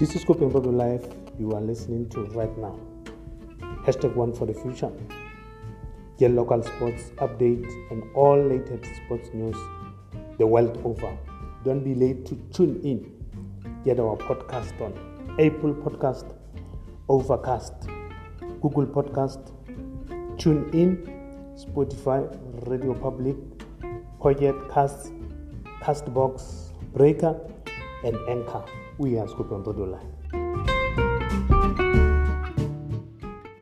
This is Scorpion Radio Life you are listening to right now. Hashtag one for the future. Get local sports updates and all latest sports news the world over. Don't be late to tune in. Get our podcast on Apple Podcast, Overcast, Google Podcast, Tune In, Spotify, Radio Public, Pocket Cast, Castbox, Breaker, and Anchor. We are Scorpion Live.